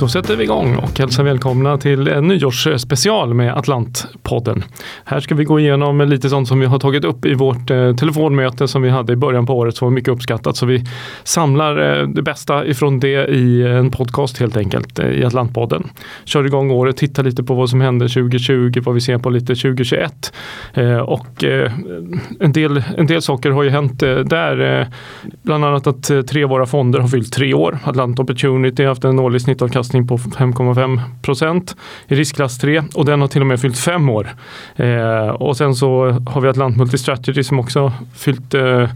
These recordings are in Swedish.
Då sätter vi igång och hälsar välkomna till en nyårsspecial med Atlantpodden. Här ska vi gå igenom lite sånt som vi har tagit upp i vårt eh, telefonmöte som vi hade i början på året som var mycket uppskattat. Så vi samlar eh, det bästa ifrån det i en podcast helt enkelt eh, i Atlantpodden. Kör igång året, tittar lite på vad som hände 2020, vad vi ser på lite 2021 och en, del, en del saker har ju hänt där. Bland annat att tre av våra fonder har fyllt tre år. Atlant Opportunity har haft en årlig snittavkastning på 5,5 procent i riskklass 3 och den har till och med fyllt fem år. Eh, och sen så har vi Atlant Multistrategy som också fyllt eh,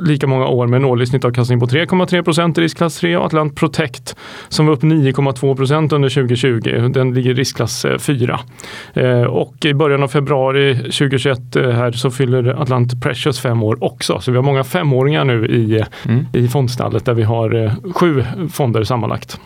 lika många år med en årlig snittavkastning på 3,3 procent i riskklass 3 och Atlant Protect som var upp 9,2 procent under 2020. Den ligger i riskklass 4. Eh, och i början av februari 2021 eh, här så fyller Atlant Precious fem år också. Så vi har många femåringar nu i, mm. i fondstallet där vi har eh, sju fonder sammanlagt.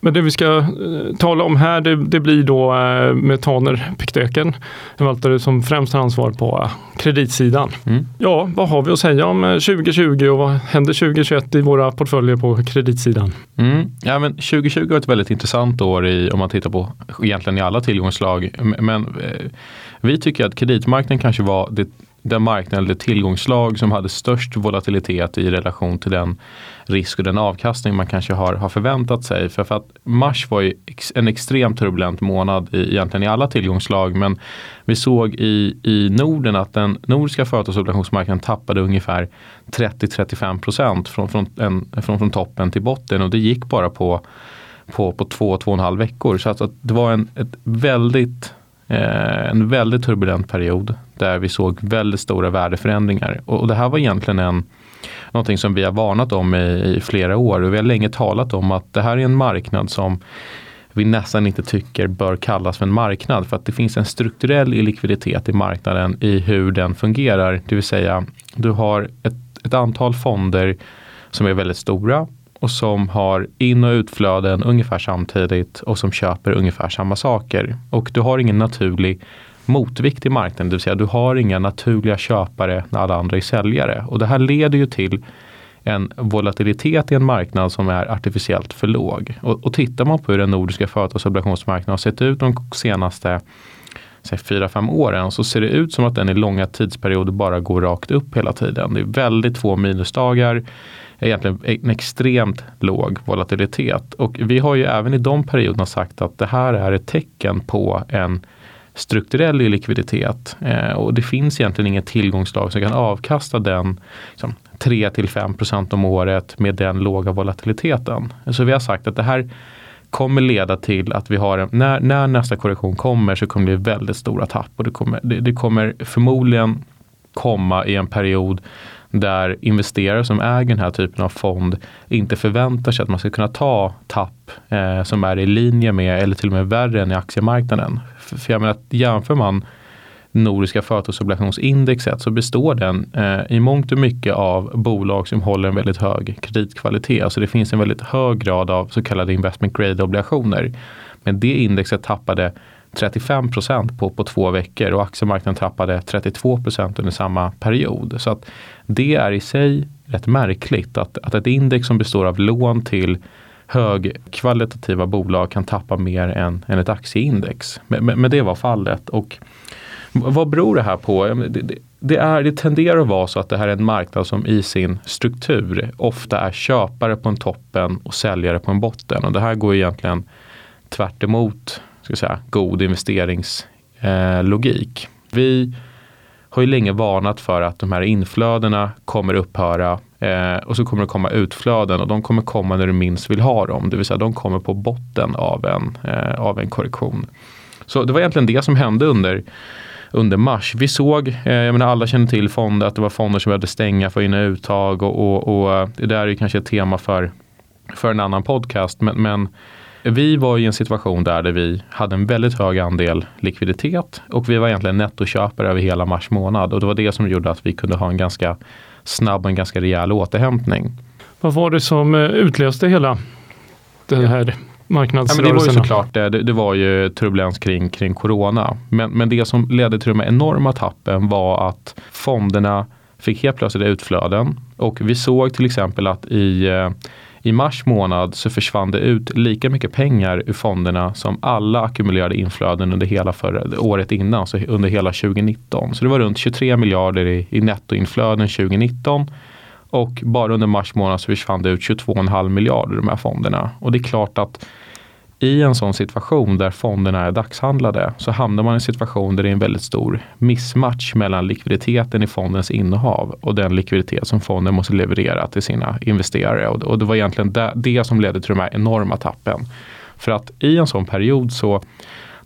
Men det vi ska eh, tala om här det, det blir då eh, med Taner Piktöken, förvaltare som främst har ansvar på eh, kreditsidan. Mm. Ja, vad har vi att säga om 2020 och vad händer 2021 i våra portföljer på kreditsidan? Mm. Ja, men 2020 var ett väldigt intressant år i, om man tittar på egentligen i alla tillgångslag. Men vi tycker att kreditmarknaden kanske var det den marknad eller tillgångslag som hade störst volatilitet i relation till den risk och den avkastning man kanske har, har förväntat sig. För, för att mars var ju en extremt turbulent månad i, egentligen i alla tillgångslag men vi såg i, i Norden att den nordiska företagsobligationsmarknaden tappade ungefär 30-35 procent från, från, från, från toppen till botten och det gick bara på på, på två, två och en halv veckor. Så att, att det var en ett väldigt Eh, en väldigt turbulent period där vi såg väldigt stora värdeförändringar. Och, och det här var egentligen en, någonting som vi har varnat om i, i, flera år och vi har länge talat om att det här är en marknad som vi nästan inte tycker bör kallas för en marknad för att det finns en strukturell illikviditet i marknaden i hur den fungerar. Det vill säga du har ett, ett antal fonder som är väldigt stora och som har in och utflöden ungefär samtidigt och som köper ungefär samma saker. Och du har ingen naturlig motvikt i marknaden, det vill säga du har inga naturliga köpare när alla andra är säljare. Och det här leder ju till en volatilitet i en marknad som är artificiellt för låg. Och, och tittar man på hur den nordiska företagsobligationsmarknaden har sett ut de senaste 4-5 åren så ser det ut som att den i långa tidsperioder bara går rakt upp hela tiden. Det är väldigt få minusdagar egentligen en extremt låg volatilitet. Och vi har ju även i de perioderna sagt att det här är ett tecken på en strukturell likviditet. Eh, och det finns egentligen inget tillgångslag som kan avkasta den liksom, 3 5% om året med den låga volatiliteten. Så vi har sagt att det här kommer leda till att vi har en, när, när nästa korrektion kommer så kommer det bli väldigt stora tapp och det kommer, det, det kommer förmodligen komma i en period där investerare som äger den här typen av fond inte förväntar sig att man ska kunna ta tapp eh, som är i linje med eller till och med värre än i aktiemarknaden. För, för jag menar, jämför man Nordiska företagsobligationsindexet så består den eh, i mångt och mycket av bolag som håller en väldigt hög kreditkvalitet. Alltså det finns en väldigt hög grad av så kallade investment grade obligationer. Men det indexet tappade 35 procent på, på två veckor och aktiemarknaden tappade 32 procent under samma period. Så att det är i sig rätt märkligt att, att ett index som består av lån till högkvalitativa bolag kan tappa mer än, än ett aktieindex. Men, men, men det var fallet. Och vad beror det här på? Det, det, det, är, det tenderar att vara så att det här är en marknad som i sin struktur ofta är köpare på en toppen och säljare på en botten. Och det här går egentligen tvärt emot ska säga, god investeringslogik. Eh, Vi har ju länge varnat för att de här inflödena kommer upphöra eh, och så kommer det komma utflöden och de kommer komma när du minst vill ha dem. Det vill säga de kommer på botten av en, eh, av en korrektion. Så det var egentligen det som hände under under mars. Vi såg, eh, jag menar alla känner till fonder, att det var fonder som behövde stänga för in uttag och, och, och det där är kanske ett tema för, för en annan podcast. Men, men vi var i en situation där, där vi hade en väldigt hög andel likviditet och vi var egentligen nettoköpare över hela mars månad och det var det som gjorde att vi kunde ha en ganska snabb och en ganska rejäl återhämtning. Vad var det som eh, utlöste hela den här marknadsrörelsen? Ja, det var ju såklart det, det, var ju turbulens kring, kring corona. Men, men det som ledde till de enorma tappen var att fonderna fick helt plötsligt utflöden och vi såg till exempel att i, eh, i mars månad så försvann det ut lika mycket pengar ur fonderna som alla ackumulerade inflöden under hela förra, året innan, så under hela 2019. Så det var runt 23 miljarder i, i nettoinflöden 2019 och bara under mars månad så försvann det ut 22,5 miljarder i de här fonderna. Och det är klart att i en sån situation där fonderna är dagshandlade så hamnar man i en situation där det är en väldigt stor missmatch mellan likviditeten i fondens innehav och den likviditet som fonden måste leverera till sina investerare. Och, det var egentligen det, det som ledde till de här enorma tappen. För att i en sån period så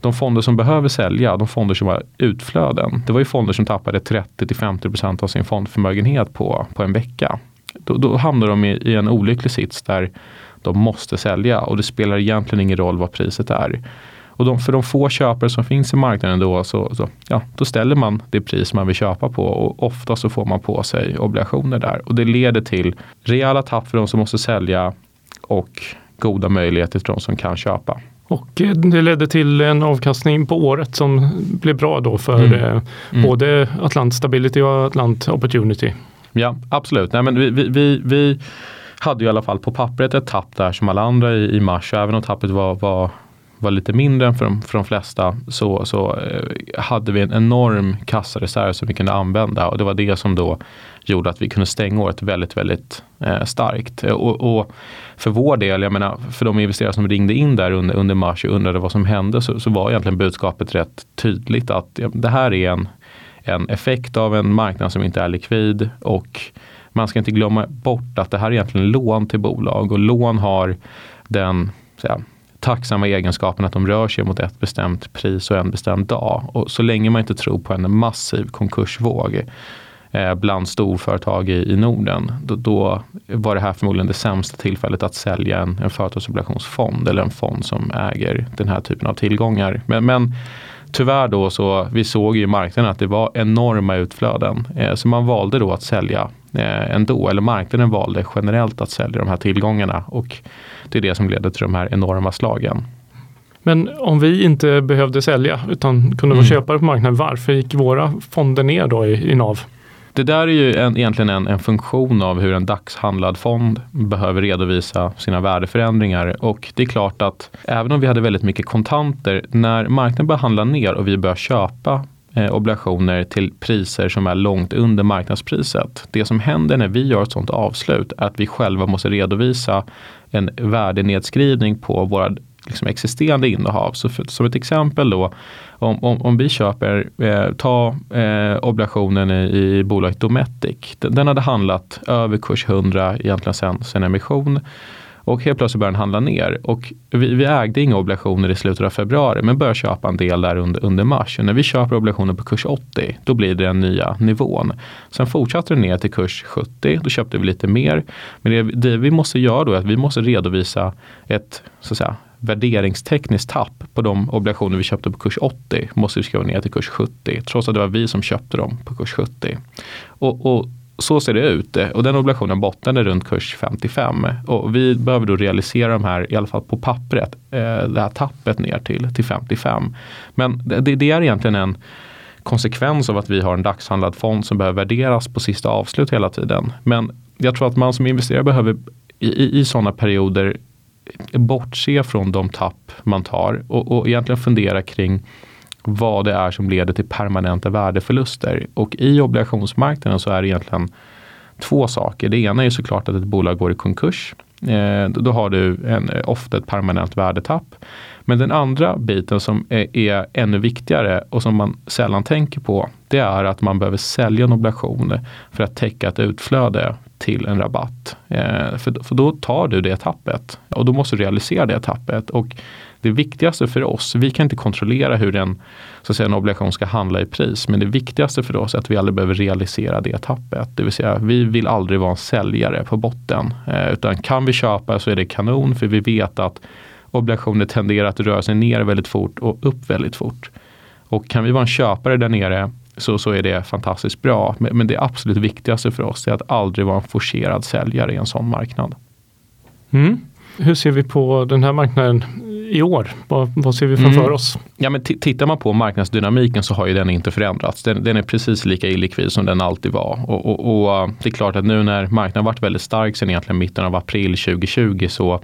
de fonder som behöver sälja, de fonder som har utflöden, det var ju fonder som tappade 30-50% av sin fondförmögenhet på, på en vecka. Då, då hamnar de i, i en olycklig sits där de måste sälja och det spelar egentligen ingen roll vad priset är. Och de, för de få köpare som finns i marknaden då, så, så, ja, då ställer man det pris man vill köpa på och ofta så får man på sig obligationer där. Och det leder till rejäla tapp för de som måste sälja och goda möjligheter till de som kan köpa. Och eh, det ledde till en avkastning på året som blev bra då för mm. Eh, mm. både Atlant Stability och Atlant Opportunity. Ja, absolut. Nej, men vi, vi, vi, vi hade ju i alla fall på pappret ett tapp där som alla andra i, i mars. Även om tappet var, var, var lite mindre än för de, för de flesta så, så eh, hade vi en enorm kassareserv som vi kunde använda och det var det som då gjorde att vi kunde stänga året väldigt, väldigt eh, starkt. Och, och, för vår del, jag menar för de investerare som ringde in där under, under mars och undrade vad som hände så, så var egentligen budskapet rätt tydligt att ja, det här är en, en effekt av en marknad som inte är likvid och man ska inte glömma bort att det här är egentligen lån till bolag och lån har den säga, tacksamma egenskapen att de rör sig mot ett bestämt pris och en bestämd dag. Och så länge man inte tror på en massiv konkursvåg eh, bland storföretag i, i Norden, då, då, var det här förmodligen det sämsta tillfället att sälja en, en företagsobligationsfond eller en fond som äger den här typen av tillgångar. Men, men tyvärr då så vi såg ju i marknaden att det var enorma utflöden. Eh, så man valde då att sälja ändå, eller marknaden valde generellt att sälja de här tillgångarna och det är det som leder till de här enorma slagen. Men om vi inte behövde sälja utan kunde vara mm. köpare på marknaden, varför gick våra fonder ner då i, i NAV? Det där är ju en, egentligen en, en, funktion av hur en dagshandlad fond behöver redovisa sina värdeförändringar. Och det är klart att även om vi hade väldigt mycket kontanter, när marknaden börjar handla ner och vi börjar köpa eh, obligationer till priser som är långt under marknadspriset. Det som händer när vi gör ett sådant avslut är att vi själva måste redovisa en värdenedskrivning på våra liksom existerande innehav. Så för, som ett exempel då, om, om, om vi köper, eh, ta eh, obligationen i, i bolaget Dometic. Den, den, hade handlat över kurs 100 egentligen sen, sen emission. Och helt plötsligt började den handla ner. Och vi, vi, ägde inga obligationer i slutet av februari men började köpa en del där under, under mars. Och när vi köper obligationer på kurs 80 då blir det den nya nivån. Sen fortsatte det ner till kurs 70. Då köpte vi lite mer. Men det, det vi måste göra då är att vi måste redovisa ett så att säga, värderingstekniskt tapp på de obligationer vi köpte på kurs 80 måste vi skriva ner till kurs 70 trots att det var vi som köpte dem på kurs 70. Och, och så ser det ut och den obligationen bottnade runt kurs 55 och vi behöver då realisera de här, i alla fall på pappret, eh, det här tappet ner till, till 55. Men det, det är egentligen en konsekvens av att vi har en dagshandlad fond som behöver värderas på sista avslut hela tiden. Men jag tror att man som investerare behöver i, i, i sådana perioder bortse från de tapp man tar och, och egentligen fundera kring vad det är som leder till permanenta värdeförluster. Och i obligationsmarknaden så är det egentligen två saker. Det ena är såklart att ett bolag går i konkurs. Eh, då har du en, eh, ofta ett permanent värdetapp. Men den andra biten som är, är, ännu viktigare och som man sällan tänker på det är att man behöver sälja en obligation för att täcka ett utflöde till en rabatt. Eh, för, för då tar du det tappet och då måste du realisera det tappet. Och det viktigaste för oss, vi kan inte kontrollera hur en, så att säga, en obligation ska handla i pris, men det viktigaste för oss är att vi aldrig behöver realisera det tappet. Det vill säga, vi vill aldrig vara en säljare på botten. Eh, utan kan vi köpa så är det kanon, för vi vet att obligationer tenderar att röra sig ner väldigt fort och upp väldigt fort. Och kan vi vara en köpare där nere så, så är det fantastiskt bra. Men, men det absolut viktigaste för oss är att aldrig vara en forcerad säljare i en sån marknad. Mm. Hur ser vi på den här marknaden i år? Vad, vad ser vi framför mm. oss? Ja, men tittar man på marknadsdynamiken så har ju den inte förändrats. Den, den är precis lika illikvid som den alltid var. Och, och, och, det är klart att nu när marknaden varit väldigt stark sedan egentligen mitten av april 2020 så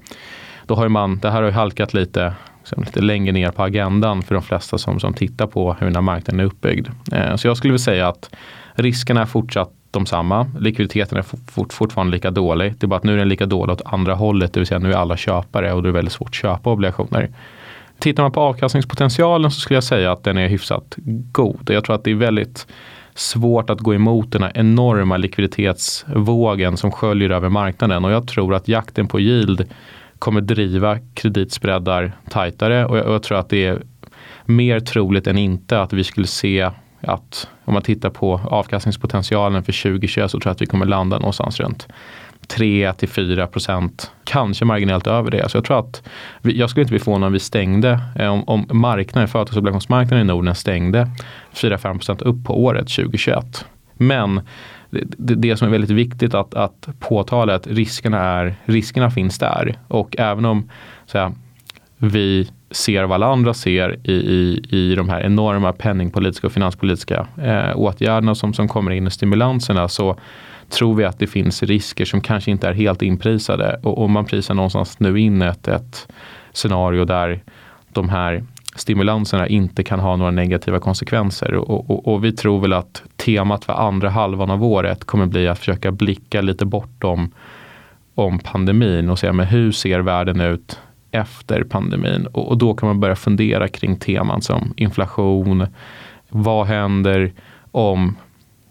då har man, det här har ju halkat lite lite längre ner på agendan för de flesta som, som tittar på hur den här marknaden är uppbyggd. Eh, så jag skulle vilja säga att riskerna är fortsatt de samma. Likviditeten är fort, fortfarande lika dålig. Det är bara att nu är den lika dålig åt andra hållet, det vill säga nu är alla köpare och det är väldigt svårt att köpa obligationer. Tittar man på avkastningspotentialen så skulle jag säga att den är hyfsat god. Jag tror att det är väldigt svårt att gå emot den här enorma likviditetsvågen som sköljer över marknaden och jag tror att jakten på yield kommer driva kreditspreadar tajtare och jag, och jag tror att det är mer troligt än inte att vi skulle se att om man tittar på avkastningspotentialen för 2021 så tror jag att vi kommer landa någonstans runt 3 till 4 procent, kanske marginellt över det. Så jag tror att vi, jag skulle inte bli förvånad om vi stängde, eh, om, om marknaden, företagsobligationsmarknaden i Norden stängde 4-5 procent upp på året 2021. Men det, det, som är väldigt viktigt att, att påtala är att riskerna, är, riskerna finns där. Och även om så här, vi ser vad alla andra ser i, i, i de här enorma penningpolitiska och finanspolitiska eh, åtgärderna som, som kommer in i stimulanserna så tror vi att det finns risker som kanske inte är helt inprisade. Och, om man prisar någonstans nu in ett, ett scenario där de här stimulanserna inte kan ha några negativa konsekvenser. Och, och, och, vi tror väl att temat för andra halvan av året kommer bli att försöka blicka lite bortom om pandemin och se men hur ser världen ut efter pandemin. Och, och då kan man börja fundera kring teman som inflation, vad händer om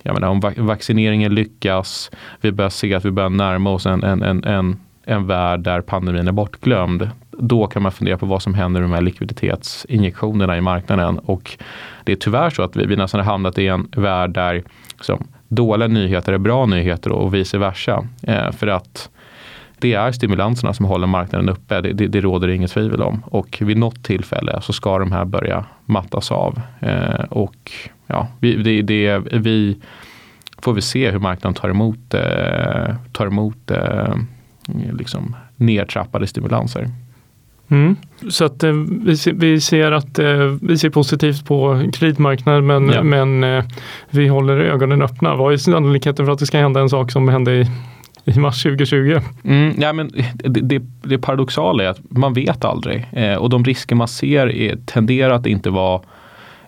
jag menar, om vaccineringen lyckas, vi börjar se att vi börjar närma oss en, en, en, en, en värld där pandemin är bortglömd. Då kan man fundera på vad som händer med de här likviditetsinjektionerna i marknaden. Och det är tyvärr så att vi, vi nästan har hamnat i en värld där liksom, dåliga nyheter är bra nyheter och vice versa. Eh, för att det är stimulanserna som håller marknaden uppe. Det, det, det råder inget tvivel om. Och vid något tillfälle så ska de här börja mattas av. Eh, och ja, vi, det, det, vi får vi se hur marknaden tar emot, eh, tar emot eh, liksom nedtrappade stimulanser. Mm. Så att eh, vi, ser, vi, ser att eh, vi ser positivt på kreditmarknaden men, ja. men eh, vi håller ögonen öppna. Vad är sannolikheten för att det ska hända en sak som hände i i mars 2020. Mm, ja, men det, det, det paradoxala är att man vet aldrig eh, och de risker man ser är, tenderar att inte vara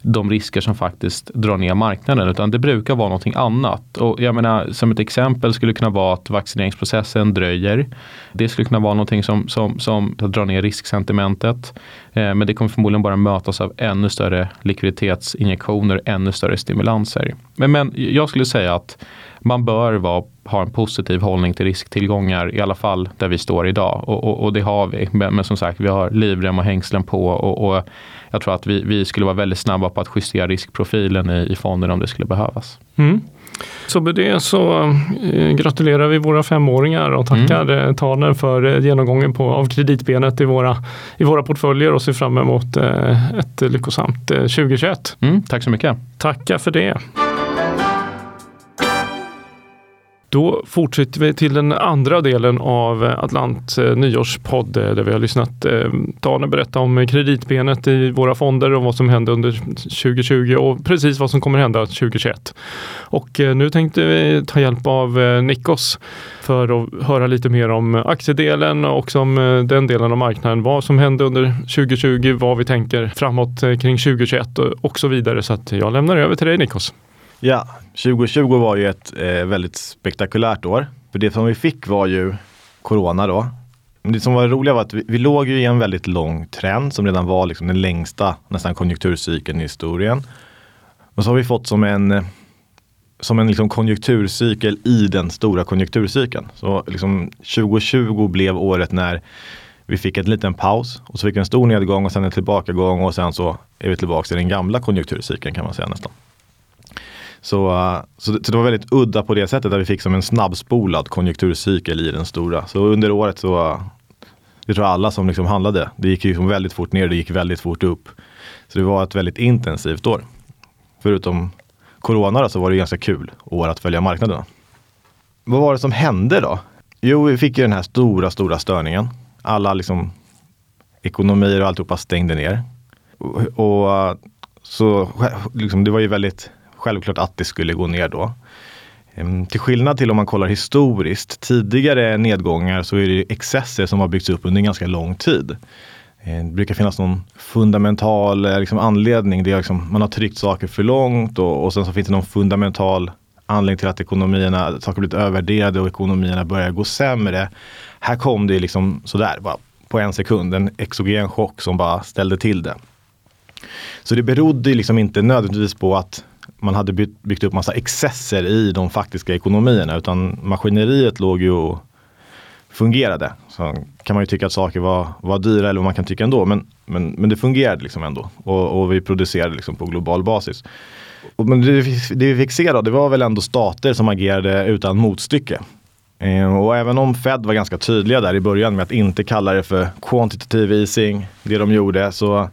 de risker som faktiskt drar ner marknaden utan det brukar vara någonting annat. Och jag menar, som ett exempel skulle kunna vara att vaccineringsprocessen dröjer. Det skulle kunna vara någonting som, som, som drar ner risksentimentet. Eh, men det kommer förmodligen bara mötas av ännu större likviditetsinjektioner, ännu större stimulanser. Men, men jag skulle säga att man bör vara, ha en positiv hållning till risktillgångar i alla fall där vi står idag och, och, och det har vi. Men, men, som sagt, vi har livrem och hängslen på och, och jag tror att vi, vi, skulle vara väldigt snabba på att justera riskprofilen i, i fonden om det skulle behövas. Mm. Så med det så eh, gratulerar vi våra femåringar och tackar mm. Eh, Taner för eh, genomgången på, av kreditbenet i våra, i våra portföljer och ser fram emot ett lyckosamt eh, 2021. Mm, tack så mycket. Tackar för det. Då fortsätter vi till den andra delen av eh, Atlant eh, nyårspodd eh, där vi har lyssnat eh, Tane berätta om kreditbenet i våra fonder och vad som hände under 2020 och precis vad som kommer hända 2021. Och nu tänkte vi ta hjälp av Nikos för att höra lite mer om aktiedelen och om den delen av marknaden. Vad som hände under 2020, vad vi tänker framåt kring 2021 och så vidare. Så att jag lämnar över till dig Nikos. Ja, 2020 var ju ett eh, väldigt spektakulärt år. För det som vi fick var ju corona då. Men det som var roligt var att vi, vi låg ju i en väldigt lång trend som redan var liksom den längsta nästan konjunkturcykeln i historien. Och så har vi fått som en eh, som en liksom konjunkturcykel i den stora konjunkturcykeln. Så liksom 2020 blev året när vi fick en liten paus och så fick vi en stor nedgång och sen en tillbakagång och sen så är vi tillbaka i den gamla konjunkturcykeln kan man säga nästan. Så, uh, så, det, så, det, var väldigt udda på det sättet att vi fick som en snabbspolad konjunkturcykel i den stora. Så under året så, uh, det tror jag alla som liksom handlade, det gick liksom väldigt fort ner, det gick väldigt fort upp. Så det var ett väldigt intensivt år. Förutom corona då, så var det ganska kul år att följa marknaderna. Vad var det som hände då? Jo, vi fick ju den här stora, stora störningen. Alla liksom ekonomier och alltihopa stängde ner. Och, och uh, så liksom, det var ju väldigt självklart att det skulle gå ner då. Ehm, till skillnad till om man kollar historiskt, tidigare nedgångar så är det excesser som har byggts upp under en ganska lång tid. Ehm, det brukar finnas någon fundamental eh, liksom, anledning. Det är liksom, man har tryckt saker för långt och, och sen så finns det någon fundamental anledning till att ekonomierna, saker blivit övervärderade och ekonomierna börjar gå sämre. Här kom det liksom sådär, bara på en sekund, en exogen chock som bara ställde till det. Så det berodde liksom inte nödvändigtvis på att man hade byggt, byggt upp massa excesser i de faktiska ekonomierna utan maskineriet låg ju och fungerade. Så kan man ju tycka att saker var, var dyra eller vad man kan tycka ändå men, men, men det fungerade liksom ändå och, och vi producerade liksom på global basis. Och, men det, det vi fick se då, det var väl ändå stater som agerade utan motstycke. Eh, och även om Fed var ganska tydliga där i början med att inte kalla det för quantitative easing, det de gjorde, så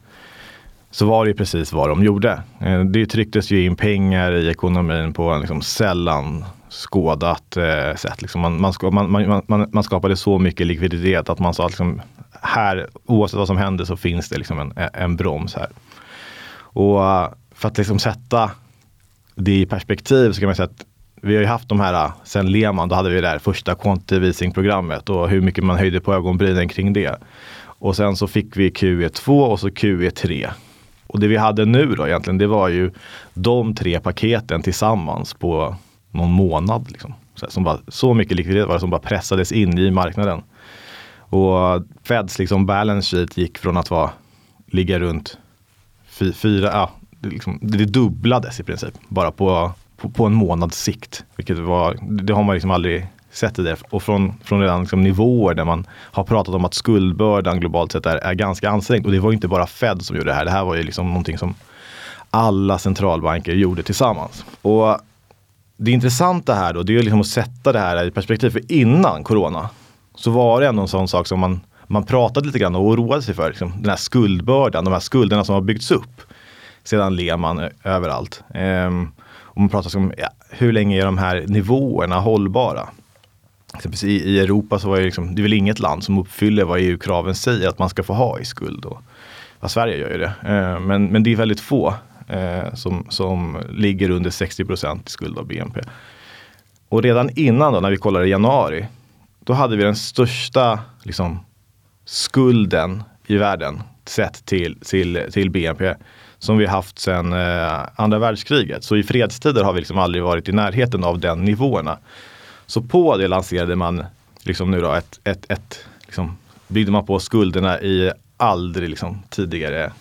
så var det precis vad de gjorde. Eh, det trycktes ju in pengar i ekonomin på en liksom sällan skådat eh, sätt. Liksom man, man, man, man, man, skapade så mycket likviditet att man sa att liksom, här, oavsett vad som händer så finns det liksom en, en broms här. Och eh, för att liksom sätta det i perspektiv så kan man säga att vi har ju haft de här, eh, sen Lehman, då hade vi det här första quantitative easing-programmet och hur mycket man höjde på ögonbrynen kring det. Och sen så fick vi QE2 och så QE3. Och det vi hade nu då egentligen, det var ju de tre paketen tillsammans på någon månad. Liksom. Så, som bara, så mycket likviditet var det som bara pressades in i marknaden. Och Feds liksom balance sheet gick från att vara, ligga runt fyra, ja, det, liksom, det dubblades i princip bara på, på, på en månads sikt. Vilket var, det har man liksom aldrig sett det. Och från, från redan liksom nivåer där man har pratat om att skuldbördan globalt sett är, är ganska ansträngd. Och det var inte bara Fed som gjorde det här. Det här var ju liksom någonting som alla centralbanker gjorde tillsammans. Och det intressanta här då, det är liksom att sätta det här i perspektiv. För innan corona så var det ändå en sån sak som man, man pratade lite grann och oroade sig för. Liksom, den här skuldbördan, de här skulderna som har byggts upp sedan Lehman överallt. Ehm, och man pratar om ja, hur länge är de här nivåerna hållbara? Exempelvis i, i Europa så var det, liksom, det är väl inget land som uppfyller vad EU-kraven säger att man ska få ha i skuld. Och, ja, Sverige gör ju det. Eh, men, men det är väldigt få eh, som, som ligger under 60 procent i skuld av BNP. Och redan innan då när vi kollade i januari, då hade vi den största liksom, skulden i världen sett till, till, till BNP som vi haft sedan eh, andra världskriget. Så i fredstider har vi liksom aldrig varit i närheten av den nivåerna. Så på det lanserade man liksom nu då ett, ett, ett liksom, byggde man på skulderna i aldrig liksom tidigare,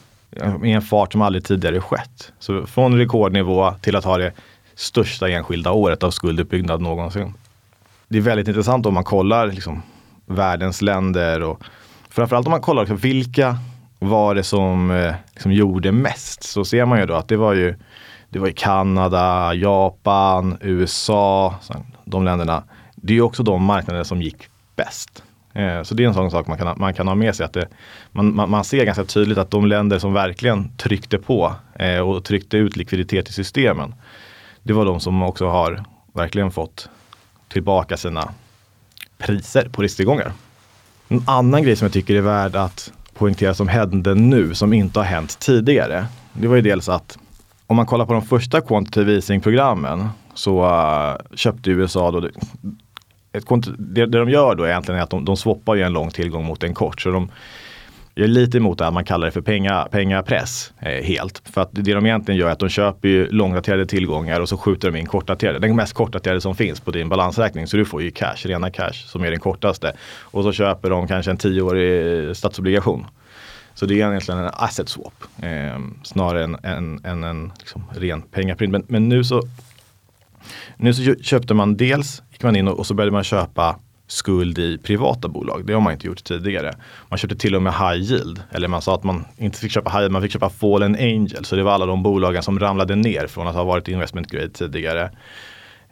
i en fart som aldrig tidigare skett. Så från rekordnivå till att ha det största enskilda året av skulduppbyggnad någonsin. Det är väldigt intressant om man kollar liksom, världens länder och framförallt om man kollar liksom, vilka var det som eh, liksom, gjorde mest så ser man ju då att det var ju det var ju Kanada, Japan, USA, de länderna. Det är också de marknader som gick bäst. Eh, så det är en sån sak man kan, man kan ha med sig. Att det, man, man, man, ser ganska tydligt att de länder som verkligen tryckte på eh, och tryckte ut likviditet i systemen. Det var de som också har verkligen fått tillbaka sina priser på risktillgångar. En annan grej som jag tycker är värd att poängtera som hände nu som inte har hänt tidigare. Det var ju dels att om man kollar på de första quantitative easing-programmen så uh, köpte USA då ett, det, det de gör då egentligen är att de, de swappar ju en lång tillgång mot en kort. Så de är lite emot det här man kallar det för penga, pengapress eh, helt. För att det de egentligen gör är att de köper ju långdaterade tillgångar och så skjuter de in kortdaterade. Den mest kortdaterade som finns på din balansräkning. Så du får ju cash, rena cash som är den kortaste. Och så köper de kanske en tioårig statsobligation. Så det är egentligen en asset swap eh, snarare än en, en, en liksom, ren pengaprint. Men, men, nu så nu så köpte man dels, gick man in och, och så började man köpa skuld i privata bolag. Det har man inte gjort tidigare. Man köpte till och med high yield. Eller man sa att man inte fick köpa high yield, man fick köpa fallen angel. Så det var alla de bolagen som ramlade ner från att ha varit investment grade tidigare.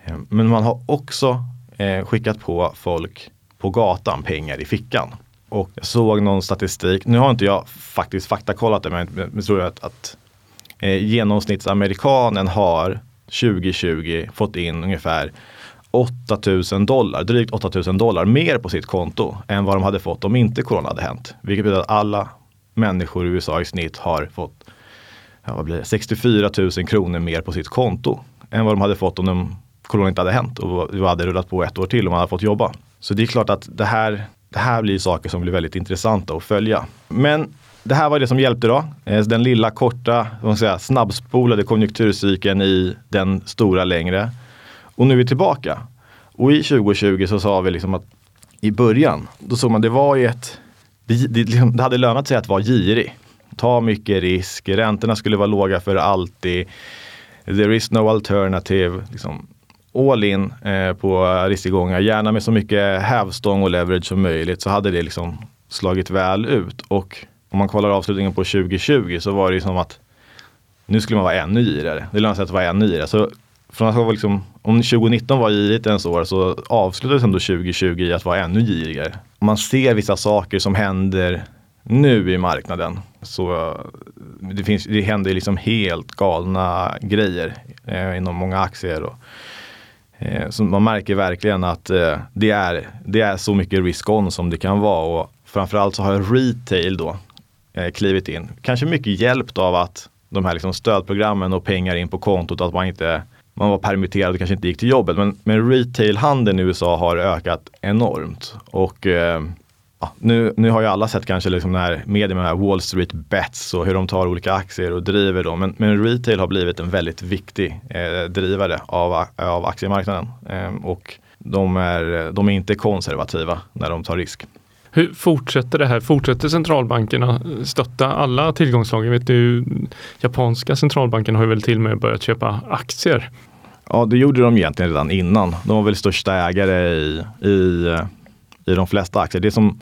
Eh, men man har också eh, skickat på folk på gatan pengar i fickan. Och jag såg någon statistik, nu har inte jag faktiskt faktakollat det men jag tror att, att eh, genomsnittsamerikanen har 2020 fått in ungefär 8000 dollar, drygt 8000 dollar mer på sitt konto än vad de hade fått om inte corona hade hänt. Vilket betyder att alla människor i USA i snitt har fått ja, vad blir det, 64 000 kronor mer på sitt konto än vad de hade fått om de, corona inte hade hänt och det hade rullat på ett år till om man hade fått jobba. Så det är klart att det här, det här blir saker som blir väldigt intressanta att följa. Men det här var det som hjälpte då. Eh, den lilla korta, man säga, snabbspolade konjunkturcykeln i den stora längre. Och nu är vi tillbaka. Och i 2020 så sa vi liksom att i början, då såg man det var ju ett, det, det, liksom, det hade lönat sig att vara girig. Ta mycket risk, räntorna skulle vara låga för alltid. There is no alternative. Liksom, all in eh, på risktillgångar, gärna med så mycket hävstång och leverage som möjligt så hade det liksom slagit väl ut. Och om man kollar avslutningen på 2020 så var det ju som att nu skulle man vara ännu girigare. Det lönar sig att vara ännu girigare. Så från att vara liksom, om 2019 var girigt ens år så avslutades ändå 2020 i att vara ännu girigare. Om man ser vissa saker som händer nu i marknaden så det, finns, det händer liksom helt galna grejer eh, inom många aktier. Och, eh, så man märker verkligen att eh, det, är, det är så mycket risk-on som det kan vara. Och framförallt så har retail då Eh, klivit in. Kanske mycket hjälpt av att de här liksom stödprogrammen och pengar in på kontot, att man inte man var permitterad och kanske inte gick till jobbet. Men, men retailhandeln i USA har ökat enormt. Och eh, ja, nu, nu har ju alla sett kanske liksom här media med Wall Street Bets och hur de tar olika aktier och driver dem. Men, men retail har blivit en väldigt viktig eh, drivare av, av aktiemarknaden. Eh, och de är, de är inte konservativa när de tar risk. Hur fortsätter det här? Fortsätter centralbankerna stötta alla tillgångslag? Jag vet japanska centralbanken har ju väl till och med börjat köpa aktier. Ja, det gjorde de egentligen redan innan. De var väl största ägare i, i, i de flesta aktier. Det som,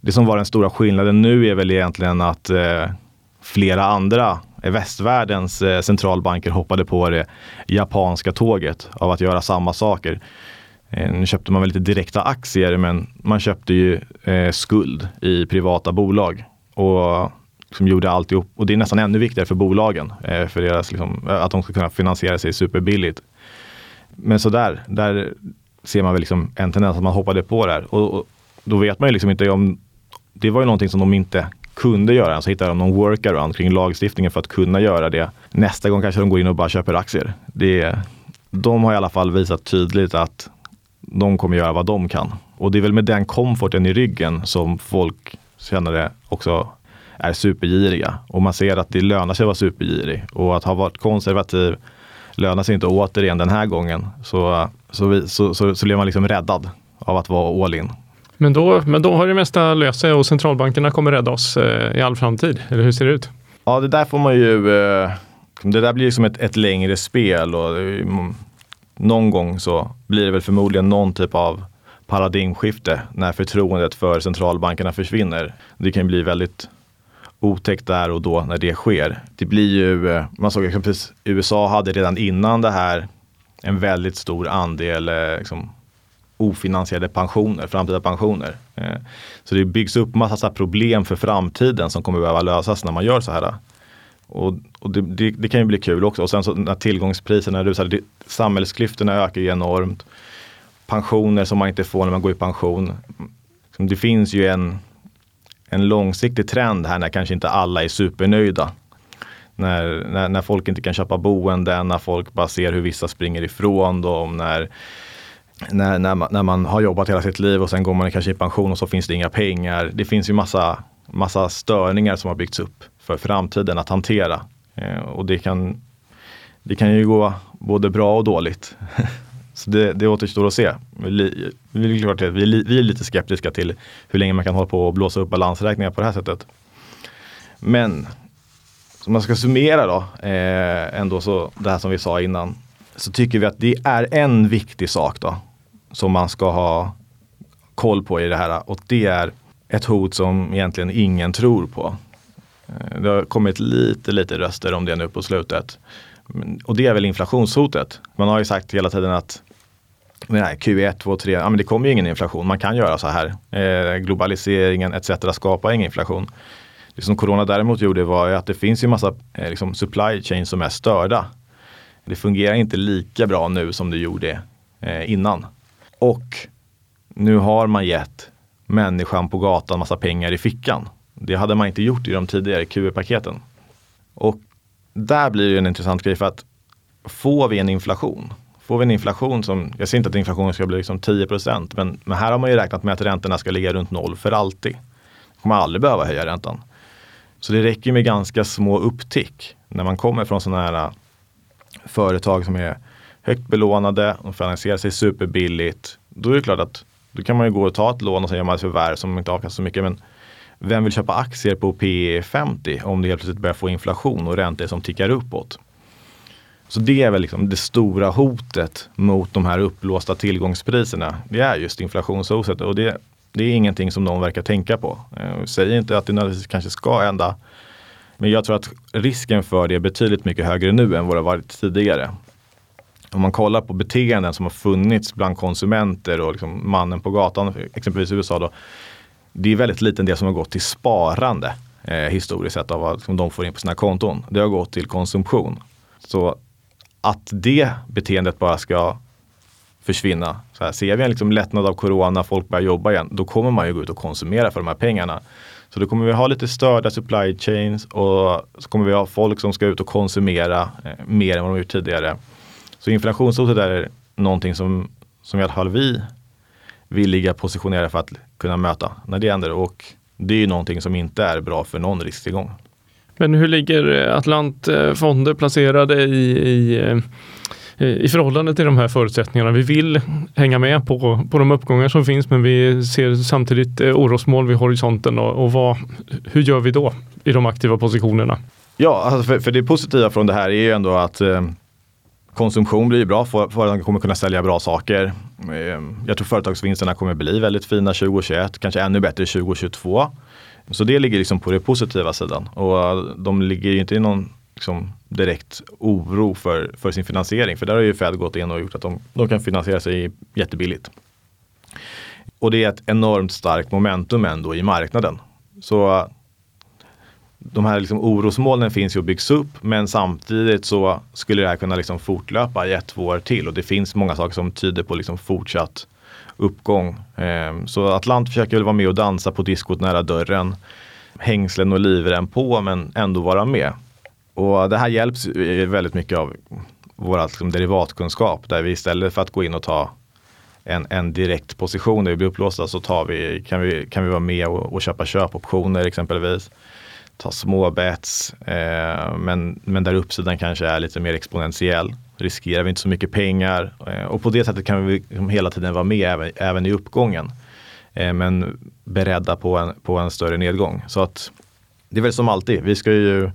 det som var den stora skillnaden nu är väl egentligen att eh, flera andra västvärldens eh, centralbanker hoppade på det japanska tåget av att göra samma saker. Eh, nu köpte man väl lite direkta aktier men man köpte ju eh, skuld i privata bolag. Och som gjorde alltihop. Och det är nästan ännu viktigare för bolagen. Eh, för deras, liksom, eh, att de ska kunna finansiera sig superbilligt. Men så där, där ser man väl liksom en tendens att man hoppade på det här. Och, och, då vet man ju liksom inte om... Det var ju någonting som de inte kunde göra. Alltså hittade de någon workaround kring lagstiftningen för att kunna göra det. Nästa gång kanske de går in och bara köper aktier. Det, de har i alla fall visat tydligt att de kommer göra vad de kan. Och det är väl med den komforten i ryggen som folk känner det också är supergiriga. Och man ser att det lönar sig att vara supergirig. Och att ha varit konservativ lönar sig inte återigen den här gången. Så, så, vi, så, så, så blev man liksom räddad av att vara all in. Men då, men då har det mesta löst sig och centralbankerna kommer rädda oss eh, i all framtid. Eller hur ser det ut? Ja, det där får man ju... Eh, det där blir som ett, ett längre spel. Och någon gång så blir det väl förmodligen någon typ av paradigmskifte när förtroendet för centralbankerna försvinner. Det kan bli väldigt otäckt där och då när det sker. Det blir ju, eh, man såg exempelvis USA hade redan innan det här en väldigt stor andel eh, liksom, ofinansierade pensioner, framtida pensioner. Eh, så det byggs upp massa problem för framtiden som kommer behöva lösas när man gör så här. Och, och det, det, det, kan ju bli kul också. Och sen så när tillgångspriserna rusar, det, samhällsklyftorna ökar ju enormt. Pensioner som man inte får när man går i pension. Det finns ju en, en långsiktig trend här när kanske inte alla är supernöjda. När, när, när folk inte kan köpa boenden, när folk bara ser hur vissa springer ifrån dem, när, när, när, man, när man har jobbat hela sitt liv och sen går man kanske i pension och så finns det inga pengar. Det finns ju massa, massa störningar som har byggts upp för framtiden att hantera. Eh, och det kan, det kan ju gå både bra och dåligt. Så det, det återstår att se. Vi, vi, vi, vi är lite skeptiska till hur länge man kan hålla på och blåsa upp balansräkningar på det här sättet. Men om man ska summera då, eh, ändå så det här som vi sa innan, så tycker vi att det är en viktig sak då som man ska ha koll på i det här och det är ett hot som egentligen ingen tror på. Eh, det har kommit lite, lite röster om det nu på slutet. Och det är väl inflationshotet. Man har ju sagt hela tiden att nej, Q1, 2, 3, ja, men det kommer ju ingen inflation. Man kan göra så här. Eh, globaliseringen etc. skapar ingen inflation. Det som corona däremot gjorde var ju att det finns ju massa eh, liksom supply chain som är störda. Det fungerar inte lika bra nu som det gjorde eh, innan. Och nu har man gett människan på gatan massa pengar i fickan. Det hade man inte gjort i de tidigare QE-paketen. Och där blir det en intressant grej för att får vi en inflation, får vi en inflation som, jag ser inte att inflationen ska bli liksom 10 men, men här har man ju räknat med att räntorna ska ligga runt noll för alltid. Man kommer aldrig behöva höja räntan. Så det räcker med ganska små upptick när man kommer från sådana här äh, företag som är högt belånade och finansierar sig superbilligt. Då är det klart att då kan man ju gå och ta ett lån och sen gör man ett förvärv som inte avkastar så mycket. Men vem vill köpa aktier på P 50 om det helt plötsligt börjar få inflation och räntor som tickar uppåt? Så det är väl liksom det stora hotet mot de här upplåsta tillgångspriserna. Det är just inflationshotet och det, det är ingenting som någon verkar tänka på. Eh, jag säger inte att det nödvändigtvis kanske ska hända. Men jag tror att risken för det är betydligt mycket högre nu än vad det varit tidigare. Om man kollar på beteenden som har funnits bland konsumenter och liksom mannen på gatan, exempelvis i USA då. Det är väldigt liten del som har gått till sparande eh, historiskt sett av vad de får in på sina konton. Det har gått till konsumtion. Så att det beteendet bara ska försvinna. Så här, ser vi en liksom lättnad av corona, folk börjar jobba igen, då kommer man ju gå ut och konsumera för de här pengarna. Så då kommer vi ha lite störda supply chains och så kommer vi ha folk som ska ut och konsumera eh, mer än vad de gjort tidigare. Så inflationshotet är någonting som, som i alla fall vi vill ligga positionerade för att kunna möta när det händer. Och det är ju någonting som inte är bra för någon risktillgång. Men hur ligger Atlantfonder placerade i, i, eh, i förhållande till de här förutsättningarna? Vi vill hänga med på, på de uppgångar som finns men vi ser samtidigt eh, orosmål vid horisonten och, och vad, hur gör vi då i de aktiva positionerna? Ja, alltså för, för det positiva från det här är ju ändå att eh, konsumtion blir bra, företagen kommer kunna sälja bra saker. Ehm, jag tror företagsvinsterna kommer bli väldigt fina 2021, kanske ännu bättre 2022. Så det ligger liksom på den positiva sidan och eh, de ligger inte i någon liksom, direkt oro för, för sin finansiering. För där har ju Fed gått in och gjort att de, de kan finansiera sig jättebilligt. Och det är ett enormt starkt momentum ändå i marknaden. Så eh, de här liksom orosmolnen finns ju och byggs upp men samtidigt så skulle det här kunna liksom fortlöpa i ett, två år till och det finns många saker som tyder på liksom fortsatt uppgång. Ehm, så Atlant försöker väl vara med och dansa på diskot nära dörren. Hängslen och livrem på men ändå vara med. Och det här hjälps väldigt mycket av vår liksom, derivatkunskap där vi istället för att gå in och ta en, en direkt position där vi blir upplåsta så tar vi, kan, vi, kan vi vara med och, och köpa köpoptioner exempelvis. Ta små bets eh, men, men där uppsidan kanske är lite mer exponentiell riskerar vi inte så mycket pengar eh, och på det sättet kan vi liksom hela tiden vara med även, även i uppgången. Eh, men beredda på en, på en större nedgång. Så att det är väl som alltid, vi ska ju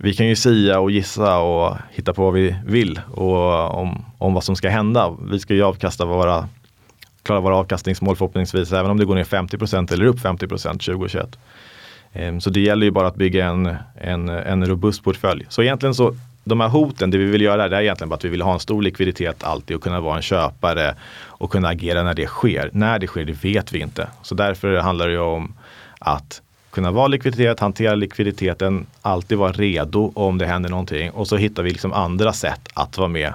vi kan ju sia och gissa och hitta på vad vi vill och om, om vad som ska hända. Vi ska ju avkasta våra, klara våra avkastningsmål förhoppningsvis, även om det går ner 50% eller upp 50% 2021. Ehm, så det gäller ju bara att bygga en, en, en robust portfölj. Så egentligen så de här hoten, det vi vill göra det är egentligen bara att vi vill ha en stor likviditet alltid och kunna vara en köpare och kunna agera när det sker. När det sker, det vet vi inte. Så därför handlar det om att kunna vara likviditet, hantera likviditeten, alltid vara redo om det händer någonting och så hittar vi liksom andra sätt att vara med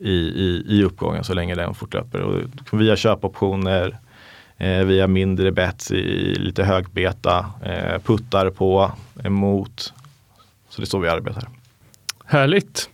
i, i, i uppgången så länge den fortlöper. Och via köpoptioner, Eh, via mindre bets i lite högbeta, eh, puttar på, emot. Så det är så vi arbetar. Härligt!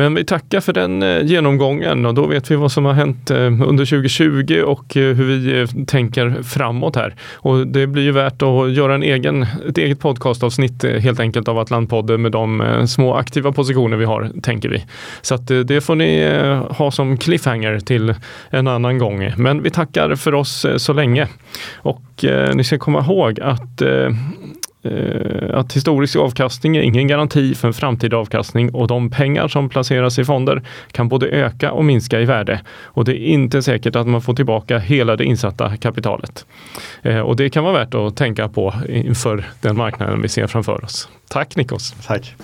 Men vi tackar för den eh, genomgången och då vet vi vad som har hänt eh, under 2020 och eh, hur vi tänker framåt här. Och det blir ju värt att göra en egen, ett eget podcastavsnitt helt enkelt av Atlantpodden med de små aktiva positioner vi har, tänker vi. Så att det får ni ha som cliffhanger till en annan gång. Men vi tackar för oss så länge. Och ni ska komma ihåg att Eh, att historisk avkastning är ingen garanti för en framtida avkastning och de pengar som placeras i fonder kan både öka och minska i värde. Och det är inte säkert att man får tillbaka hela det insatta kapitalet. Eh, och det kan vara värt att tänka på inför den marknaden vi ser framför oss. Tack Nikos! Tack!